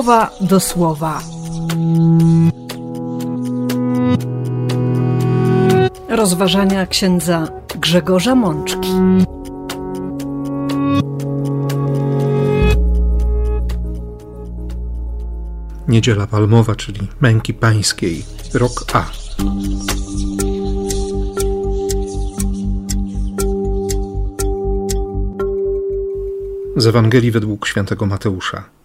słowa do słowa. Rozważania księdza Grzegorza Mączki. Niedziela Palmowa, czyli Męki Pańskiej, rok A. Z Ewangelii według świętego Mateusza.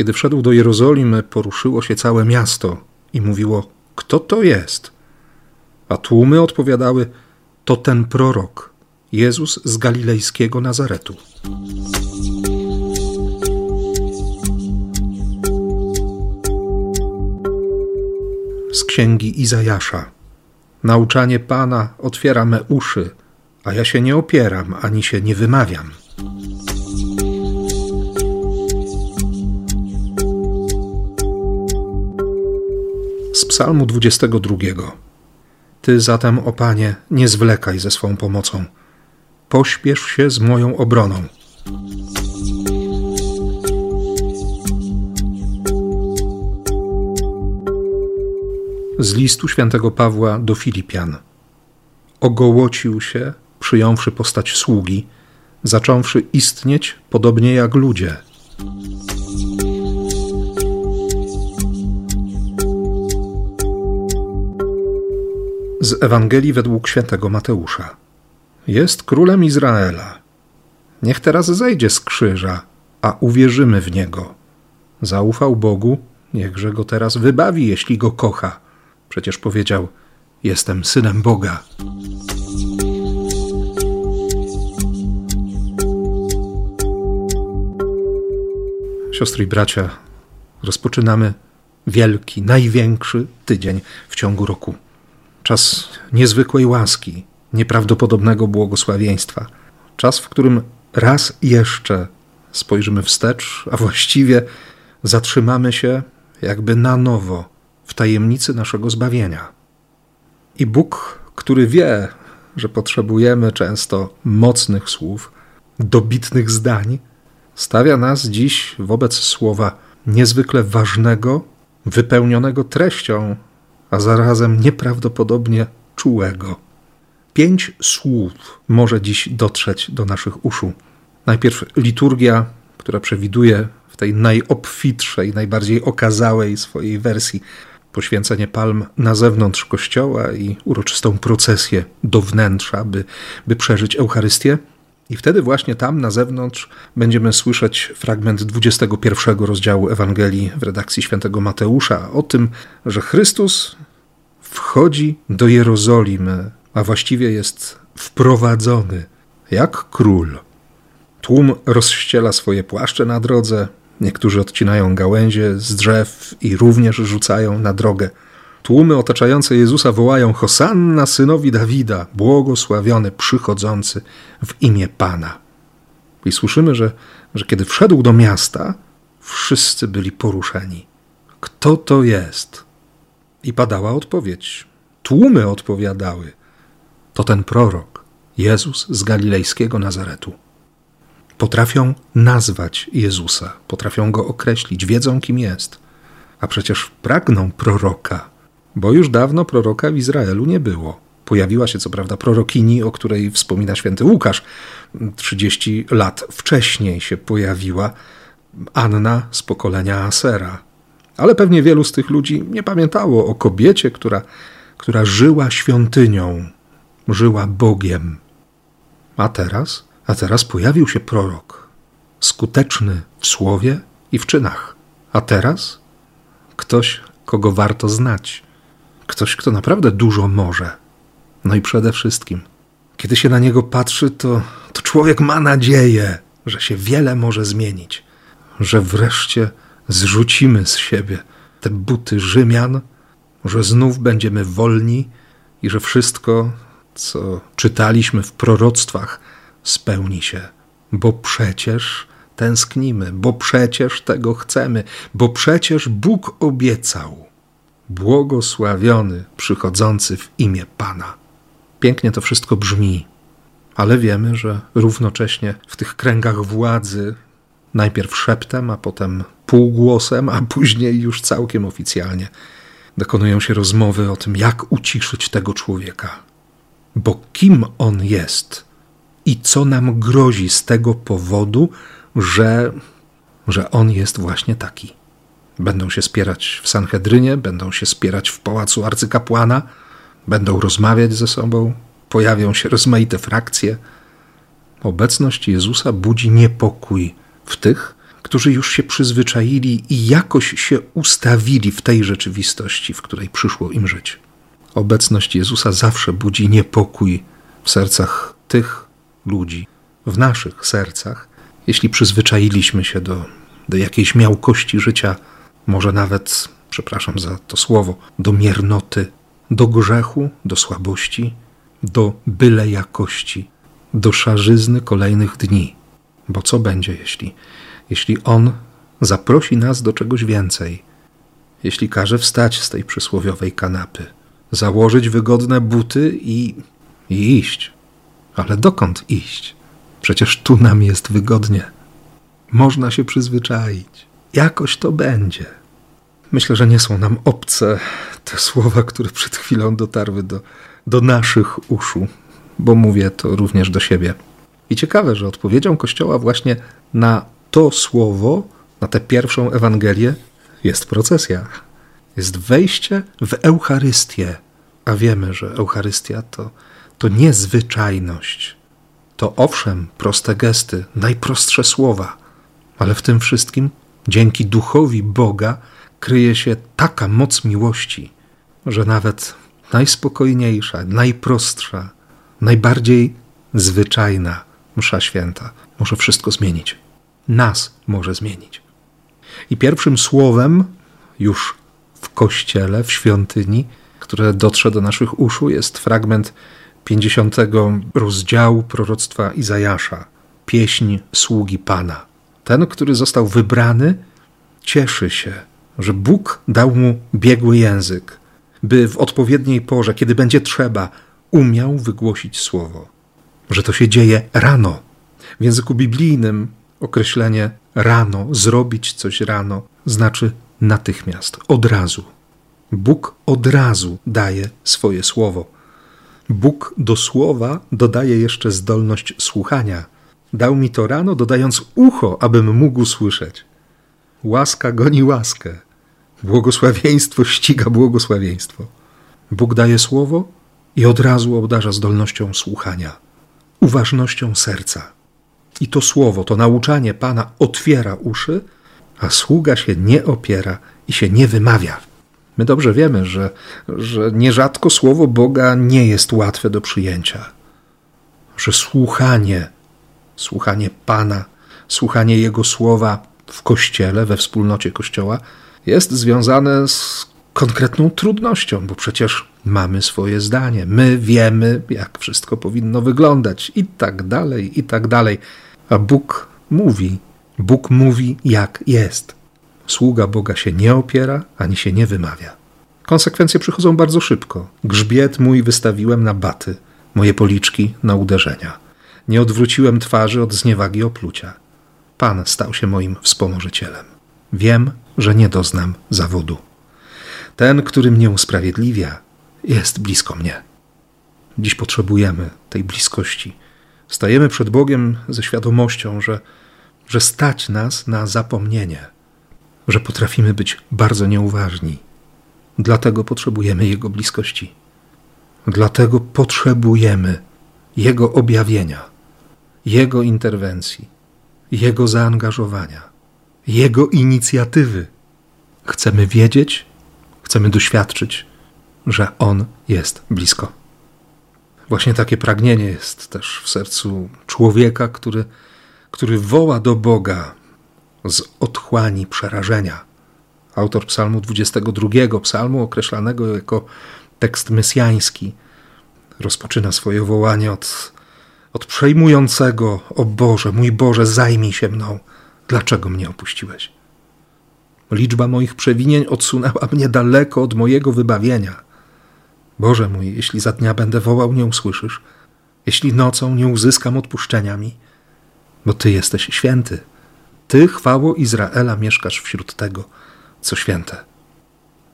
Kiedy wszedł do Jerozolimy, poruszyło się całe miasto i mówiło: Kto to jest? A tłumy odpowiadały: To ten prorok, Jezus z galilejskiego Nazaretu. Z księgi Izajasza. Nauczanie Pana otwiera me uszy, a ja się nie opieram ani się nie wymawiam. Z Psalmu 22. Ty zatem, o Panie, nie zwlekaj ze swą pomocą. Pośpiesz się z moją obroną. Z listu świętego Pawła do Filipian. Ogołocił się, przyjąwszy postać sługi, zacząwszy istnieć podobnie jak ludzie – z Ewangelii według świętego Mateusza. Jest królem Izraela. Niech teraz zejdzie z krzyża, a uwierzymy w niego. Zaufał Bogu, niechże go teraz wybawi, jeśli go kocha. Przecież powiedział: Jestem synem Boga. Siostry i bracia, rozpoczynamy wielki, największy tydzień w ciągu roku czas niezwykłej łaski, nieprawdopodobnego błogosławieństwa, czas, w którym raz jeszcze spojrzymy wstecz, a właściwie zatrzymamy się jakby na nowo w tajemnicy naszego zbawienia. I Bóg, który wie, że potrzebujemy często mocnych słów, dobitnych zdań, stawia nas dziś wobec słowa niezwykle ważnego, wypełnionego treścią a zarazem nieprawdopodobnie czułego. Pięć słów może dziś dotrzeć do naszych uszu. Najpierw liturgia, która przewiduje w tej najobfitszej, najbardziej okazałej swojej wersji poświęcenie palm na zewnątrz kościoła i uroczystą procesję do wnętrza, by, by przeżyć Eucharystię. I wtedy właśnie tam na zewnątrz będziemy słyszeć fragment 21 rozdziału Ewangelii w redakcji świętego Mateusza o tym, że Chrystus wchodzi do Jerozolimy, a właściwie jest wprowadzony jak król. Tłum rozściela swoje płaszcze na drodze, niektórzy odcinają gałęzie z drzew i również rzucają na drogę. Tłumy otaczające Jezusa wołają Hosanna synowi Dawida, błogosławiony przychodzący w imię Pana. I słyszymy, że, że kiedy wszedł do miasta, wszyscy byli poruszeni. Kto to jest? I padała odpowiedź. Tłumy odpowiadały. To ten prorok, Jezus z galilejskiego Nazaretu. Potrafią nazwać Jezusa, potrafią go określić, wiedzą kim jest. A przecież pragną proroka, bo już dawno proroka w Izraelu nie było. Pojawiła się co prawda prorokini, o której wspomina święty Łukasz. 30 lat wcześniej się pojawiła Anna z pokolenia Asera. Ale pewnie wielu z tych ludzi nie pamiętało o kobiecie, która, która żyła świątynią, żyła Bogiem. A teraz, a teraz pojawił się prorok, skuteczny w słowie i w czynach. A teraz ktoś, kogo warto znać, ktoś, kto naprawdę dużo może. No i przede wszystkim, kiedy się na niego patrzy, to, to człowiek ma nadzieję, że się wiele może zmienić, że wreszcie zrzucimy z siebie te buty Rzymian, że znów będziemy wolni i że wszystko, co czytaliśmy w proroctwach, spełni się, bo przecież tęsknimy, bo przecież tego chcemy, bo przecież Bóg obiecał. Błogosławiony przychodzący w imię Pana. Pięknie to wszystko brzmi, ale wiemy, że równocześnie w tych kręgach władzy, najpierw szeptem, a potem półgłosem, a później już całkiem oficjalnie dokonują się rozmowy o tym, jak uciszyć tego człowieka. Bo kim on jest i co nam grozi z tego powodu, że, że on jest właśnie taki. Będą się spierać w Sanhedrynie, będą się spierać w pałacu arcykapłana, będą rozmawiać ze sobą, pojawią się rozmaite frakcje. Obecność Jezusa budzi niepokój w tych, którzy już się przyzwyczaili i jakoś się ustawili w tej rzeczywistości, w której przyszło im żyć. Obecność Jezusa zawsze budzi niepokój w sercach tych ludzi, w naszych sercach, jeśli przyzwyczailiśmy się do, do jakiejś miałkości życia, może nawet, przepraszam za to słowo, do miernoty, do grzechu, do słabości, do byle jakości, do szarzyzny kolejnych dni. Bo co będzie, jeśli, jeśli On zaprosi nas do czegoś więcej, jeśli każe wstać z tej przysłowiowej kanapy, założyć wygodne buty i, i iść? Ale dokąd iść? Przecież tu nam jest wygodnie. Można się przyzwyczaić. Jakoś to będzie. Myślę, że nie są nam obce te słowa, które przed chwilą dotarły do, do naszych uszu, bo mówię to również do siebie. I ciekawe, że odpowiedzią Kościoła właśnie na to słowo, na tę pierwszą Ewangelię, jest procesja. Jest wejście w Eucharystię. A wiemy, że Eucharystia to, to niezwyczajność. To owszem, proste gesty, najprostsze słowa, ale w tym wszystkim, dzięki duchowi Boga, kryje się taka moc miłości, że nawet najspokojniejsza, najprostsza, najbardziej zwyczajna msza święta może wszystko zmienić. Nas może zmienić. I pierwszym słowem już w kościele, w świątyni, które dotrze do naszych uszu, jest fragment 50 rozdziału proroctwa Izajasza, pieśń sługi Pana. Ten, który został wybrany, cieszy się, że Bóg dał mu biegły język, by w odpowiedniej porze, kiedy będzie trzeba, umiał wygłosić słowo. Że to się dzieje rano. W języku biblijnym określenie rano, zrobić coś rano, znaczy natychmiast, od razu. Bóg od razu daje swoje słowo. Bóg do słowa dodaje jeszcze zdolność słuchania. Dał mi to rano, dodając ucho, abym mógł słyszeć. Łaska goni łaskę. Błogosławieństwo ściga błogosławieństwo. Bóg daje słowo i od razu obdarza zdolnością słuchania, uważnością serca. I to słowo, to nauczanie Pana otwiera uszy, a sługa się nie opiera i się nie wymawia. My dobrze wiemy, że, że nierzadko słowo Boga nie jest łatwe do przyjęcia, że słuchanie, słuchanie Pana, słuchanie Jego słowa w kościele, we wspólnocie kościoła, jest związane z konkretną trudnością, bo przecież mamy swoje zdanie, my wiemy, jak wszystko powinno wyglądać, i tak dalej, i tak dalej. A Bóg mówi, Bóg mówi, jak jest. Sługa Boga się nie opiera ani się nie wymawia. Konsekwencje przychodzą bardzo szybko. Grzbiet mój wystawiłem na baty, moje policzki na uderzenia. Nie odwróciłem twarzy od zniewagi oplucia. Pan stał się moim wspomożycielem. Wiem, że nie doznam zawodu. Ten, który mnie usprawiedliwia, jest blisko mnie. Dziś potrzebujemy tej bliskości. Stajemy przed Bogiem ze świadomością, że, że stać nas na zapomnienie, że potrafimy być bardzo nieuważni. Dlatego potrzebujemy Jego bliskości. Dlatego potrzebujemy Jego objawienia, Jego interwencji, Jego zaangażowania. Jego inicjatywy. Chcemy wiedzieć, chcemy doświadczyć, że On jest blisko. Właśnie takie pragnienie jest też w sercu człowieka, który, który woła do Boga z otchłani przerażenia. Autor Psalmu 22, psalmu określanego jako tekst mesjański, rozpoczyna swoje wołanie od, od przejmującego: O Boże, mój Boże, zajmij się mną. Dlaczego mnie opuściłeś? Liczba moich przewinień odsunęła mnie daleko od mojego wybawienia. Boże mój, jeśli za dnia będę wołał, nie usłyszysz, jeśli nocą nie uzyskam odpuszczenia mi, bo Ty jesteś święty. Ty, chwało Izraela, mieszkasz wśród tego, co święte.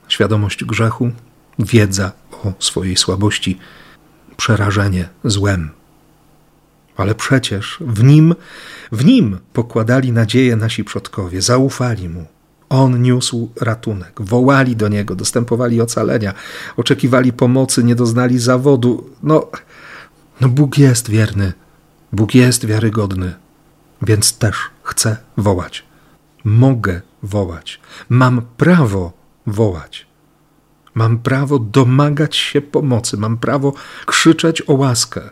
Świadomość grzechu, wiedza o swojej słabości, przerażenie złem. Ale przecież w nim, w nim pokładali nadzieję nasi przodkowie, zaufali mu. On niósł ratunek, wołali do niego, dostępowali ocalenia, oczekiwali pomocy, nie doznali zawodu. No, no Bóg jest wierny, Bóg jest wiarygodny, więc też chcę wołać. Mogę wołać, mam prawo wołać. Mam prawo domagać się pomocy, mam prawo krzyczeć o łaskę.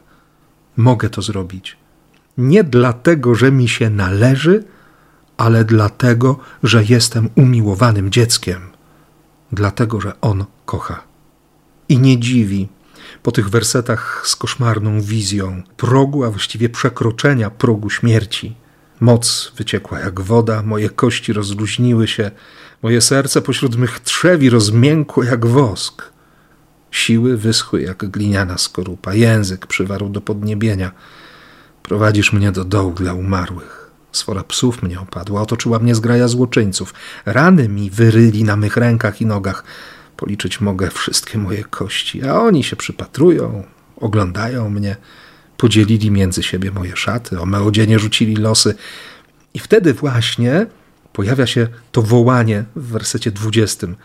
Mogę to zrobić. Nie dlatego, że mi się należy, ale dlatego, że jestem umiłowanym dzieckiem, dlatego, że On kocha. I nie dziwi po tych wersetach z koszmarną wizją progu, a właściwie przekroczenia progu śmierci. Moc wyciekła jak woda, moje kości rozluźniły się, moje serce pośród mych trzewi rozmiękło jak wosk. Siły wyschły jak gliniana skorupa, język przywarł do podniebienia. Prowadzisz mnie do dołu dla umarłych. Sfora psów mnie opadła, otoczyła mnie zgraja złoczyńców. Rany mi wyryli na mych rękach i nogach. Policzyć mogę wszystkie moje kości, a oni się przypatrują, oglądają mnie. Podzielili między siebie moje szaty, o me odzienie rzucili losy. I wtedy właśnie pojawia się to wołanie w wersecie dwudziestym.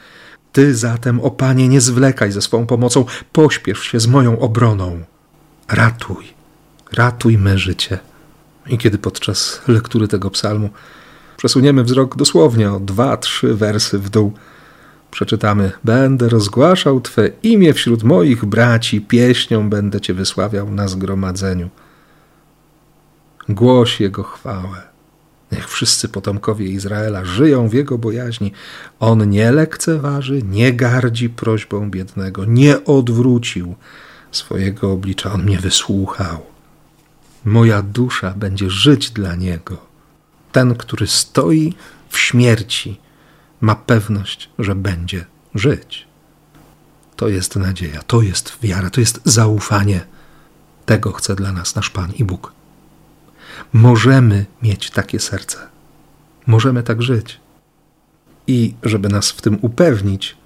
Ty zatem, o Panie, nie zwlekaj ze swą pomocą, pośpiesz się z moją obroną. Ratuj, ratuj me życie. I kiedy podczas lektury tego psalmu przesuniemy wzrok dosłownie o dwa, trzy wersy w dół, przeczytamy: Będę rozgłaszał Twe imię wśród moich braci, pieśnią będę Cię wysławiał na zgromadzeniu. Głoś Jego chwałę. Niech wszyscy potomkowie Izraela żyją w Jego bojaźni. On nie lekceważy, nie gardzi prośbą biednego, nie odwrócił swojego oblicza. On mnie wysłuchał. Moja dusza będzie żyć dla Niego. Ten, który stoi w śmierci, ma pewność, że będzie żyć. To jest nadzieja, to jest wiara, to jest zaufanie. Tego chce dla nas nasz Pan i Bóg. Możemy mieć takie serce. Możemy tak żyć. I żeby nas w tym upewnić,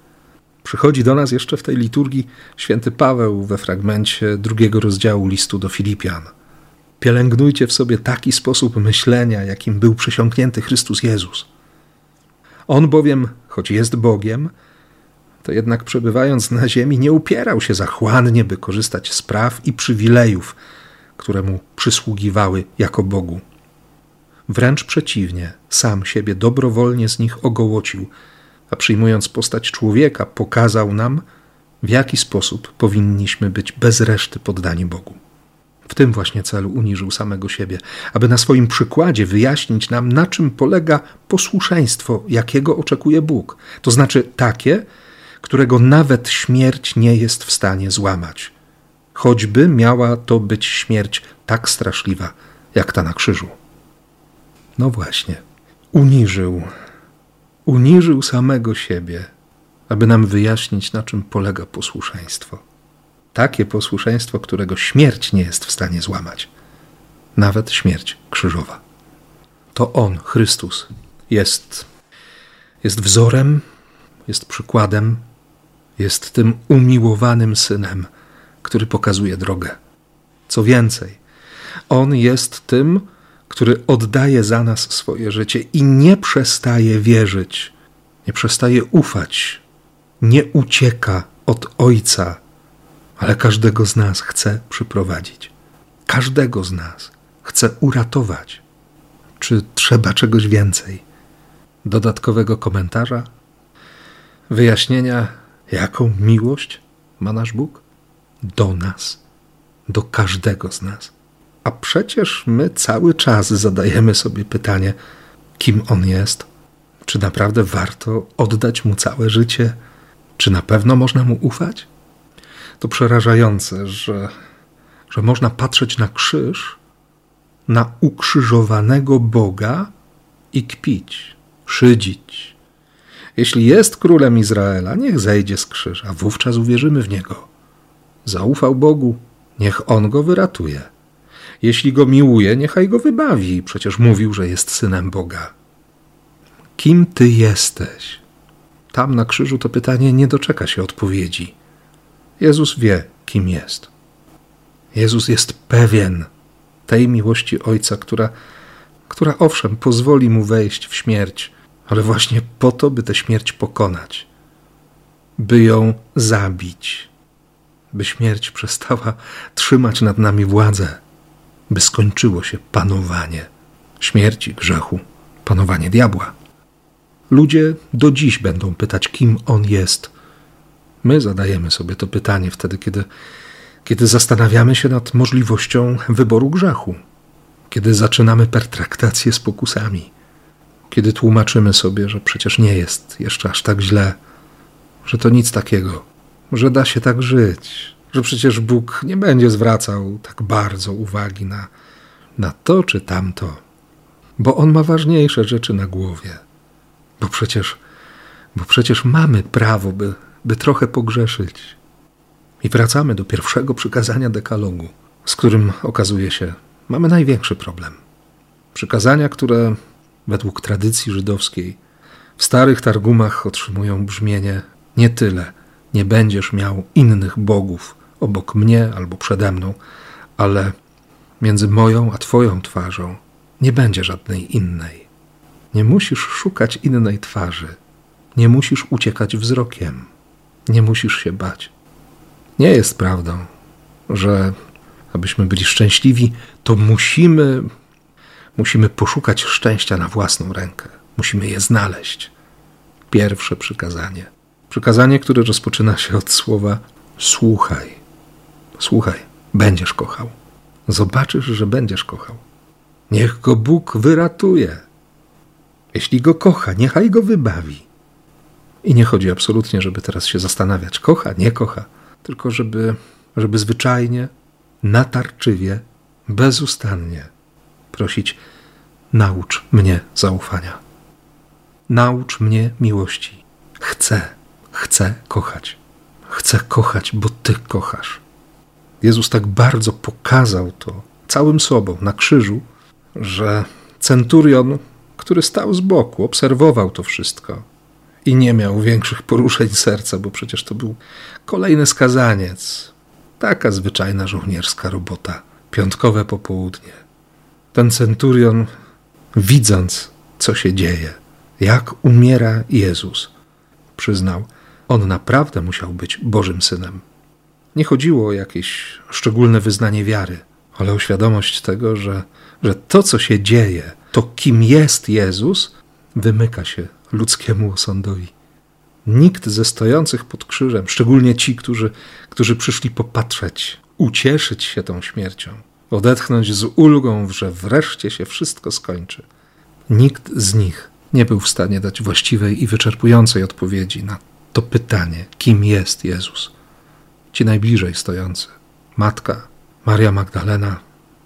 przychodzi do nas jeszcze w tej liturgii święty Paweł we fragmencie drugiego rozdziału listu do Filipian. Pielęgnujcie w sobie taki sposób myślenia, jakim był przysiągnięty Chrystus Jezus. On bowiem, choć jest Bogiem, to jednak przebywając na ziemi, nie upierał się zachłannie, by korzystać z praw i przywilejów, które mu przysługiwały jako Bogu. Wręcz przeciwnie, sam siebie dobrowolnie z nich ogołocił, a przyjmując postać człowieka, pokazał nam, w jaki sposób powinniśmy być bez reszty poddani Bogu. W tym właśnie celu uniżył samego siebie, aby na swoim przykładzie wyjaśnić nam, na czym polega posłuszeństwo, jakiego oczekuje Bóg. To znaczy takie, którego nawet śmierć nie jest w stanie złamać choćby miała to być śmierć tak straszliwa, jak ta na krzyżu. No właśnie, uniżył, uniżył samego siebie, aby nam wyjaśnić, na czym polega posłuszeństwo. Takie posłuszeństwo, którego śmierć nie jest w stanie złamać, nawet śmierć krzyżowa. To On, Chrystus, jest, jest wzorem, jest przykładem, jest tym umiłowanym synem który pokazuje drogę. Co więcej, On jest tym, który oddaje za nas swoje życie i nie przestaje wierzyć, nie przestaje ufać, nie ucieka od Ojca, ale każdego z nas chce przyprowadzić. Każdego z nas chce uratować. Czy trzeba czegoś więcej? Dodatkowego komentarza? Wyjaśnienia, jaką miłość ma nasz Bóg? Do nas, do każdego z nas. A przecież my cały czas zadajemy sobie pytanie, kim on jest, czy naprawdę warto oddać mu całe życie, czy na pewno można mu ufać? To przerażające, że, że można patrzeć na krzyż, na ukrzyżowanego Boga i kpić, szydzić. Jeśli jest królem Izraela, niech zejdzie z krzyża, wówczas uwierzymy w niego. Zaufał Bogu, niech On go wyratuje. Jeśli go miłuje, niechaj go wybawi, przecież mówił, że jest synem Boga. Kim ty jesteś? Tam na krzyżu to pytanie nie doczeka się odpowiedzi. Jezus wie, kim jest. Jezus jest pewien tej miłości Ojca, która, która owszem pozwoli mu wejść w śmierć, ale właśnie po to, by tę śmierć pokonać, by ją zabić, by śmierć przestała trzymać nad nami władzę, by skończyło się panowanie śmierci, grzechu, panowanie diabła. Ludzie do dziś będą pytać, kim on jest. My zadajemy sobie to pytanie wtedy, kiedy, kiedy zastanawiamy się nad możliwością wyboru grzechu, kiedy zaczynamy pertraktację z pokusami, kiedy tłumaczymy sobie, że przecież nie jest jeszcze aż tak źle, że to nic takiego, że da się tak żyć, że przecież Bóg nie będzie zwracał tak bardzo uwagi na, na to czy tamto, bo On ma ważniejsze rzeczy na głowie. Bo przecież, bo przecież mamy prawo, by, by trochę pogrzeszyć. I wracamy do pierwszego przykazania dekalogu, z którym okazuje się, mamy największy problem. Przykazania, które według tradycji żydowskiej w starych targumach otrzymują brzmienie nie tyle, nie będziesz miał innych bogów obok mnie albo przede mną, ale między moją a Twoją twarzą nie będzie żadnej innej. Nie musisz szukać innej twarzy. Nie musisz uciekać wzrokiem. Nie musisz się bać. Nie jest prawdą, że abyśmy byli szczęśliwi, to musimy, musimy poszukać szczęścia na własną rękę. Musimy je znaleźć. Pierwsze przykazanie. Przykazanie, które rozpoczyna się od słowa słuchaj. Słuchaj, będziesz kochał. Zobaczysz, że będziesz kochał. Niech go Bóg wyratuje. Jeśli go kocha, niechaj go wybawi. I nie chodzi absolutnie, żeby teraz się zastanawiać, kocha, nie kocha, tylko żeby, żeby zwyczajnie, natarczywie, bezustannie prosić: naucz mnie zaufania. Naucz mnie miłości. Chcę, chcę kochać. Chcę kochać, bo Ty kochasz. Jezus tak bardzo pokazał to całym sobą na krzyżu, że centurion który stał z boku, obserwował to wszystko i nie miał większych poruszeń serca, bo przecież to był kolejny skazaniec. Taka zwyczajna żołnierska robota, piątkowe popołudnie. Ten centurion, widząc, co się dzieje, jak umiera Jezus, przyznał, on naprawdę musiał być Bożym synem. Nie chodziło o jakieś szczególne wyznanie wiary, ale o świadomość tego, że, że to, co się dzieje, to kim jest Jezus, wymyka się ludzkiemu osądowi. Nikt ze stojących pod krzyżem, szczególnie ci, którzy, którzy przyszli popatrzeć, ucieszyć się tą śmiercią, odetchnąć z ulgą, że wreszcie się wszystko skończy, nikt z nich nie był w stanie dać właściwej i wyczerpującej odpowiedzi na to pytanie, kim jest Jezus. Ci najbliżej stojący, matka, Maria Magdalena,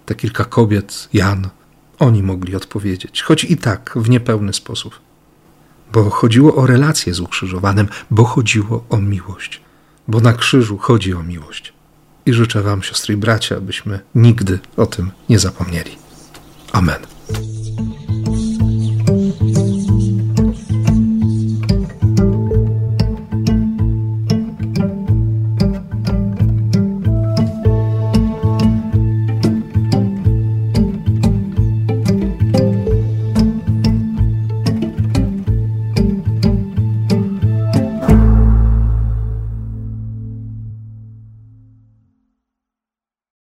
te kilka kobiet, Jan, oni mogli odpowiedzieć, choć i tak w niepełny sposób. Bo chodziło o relację z ukrzyżowanym, bo chodziło o miłość. Bo na krzyżu chodzi o miłość. I życzę Wam, siostry i bracia, abyśmy nigdy o tym nie zapomnieli. Amen.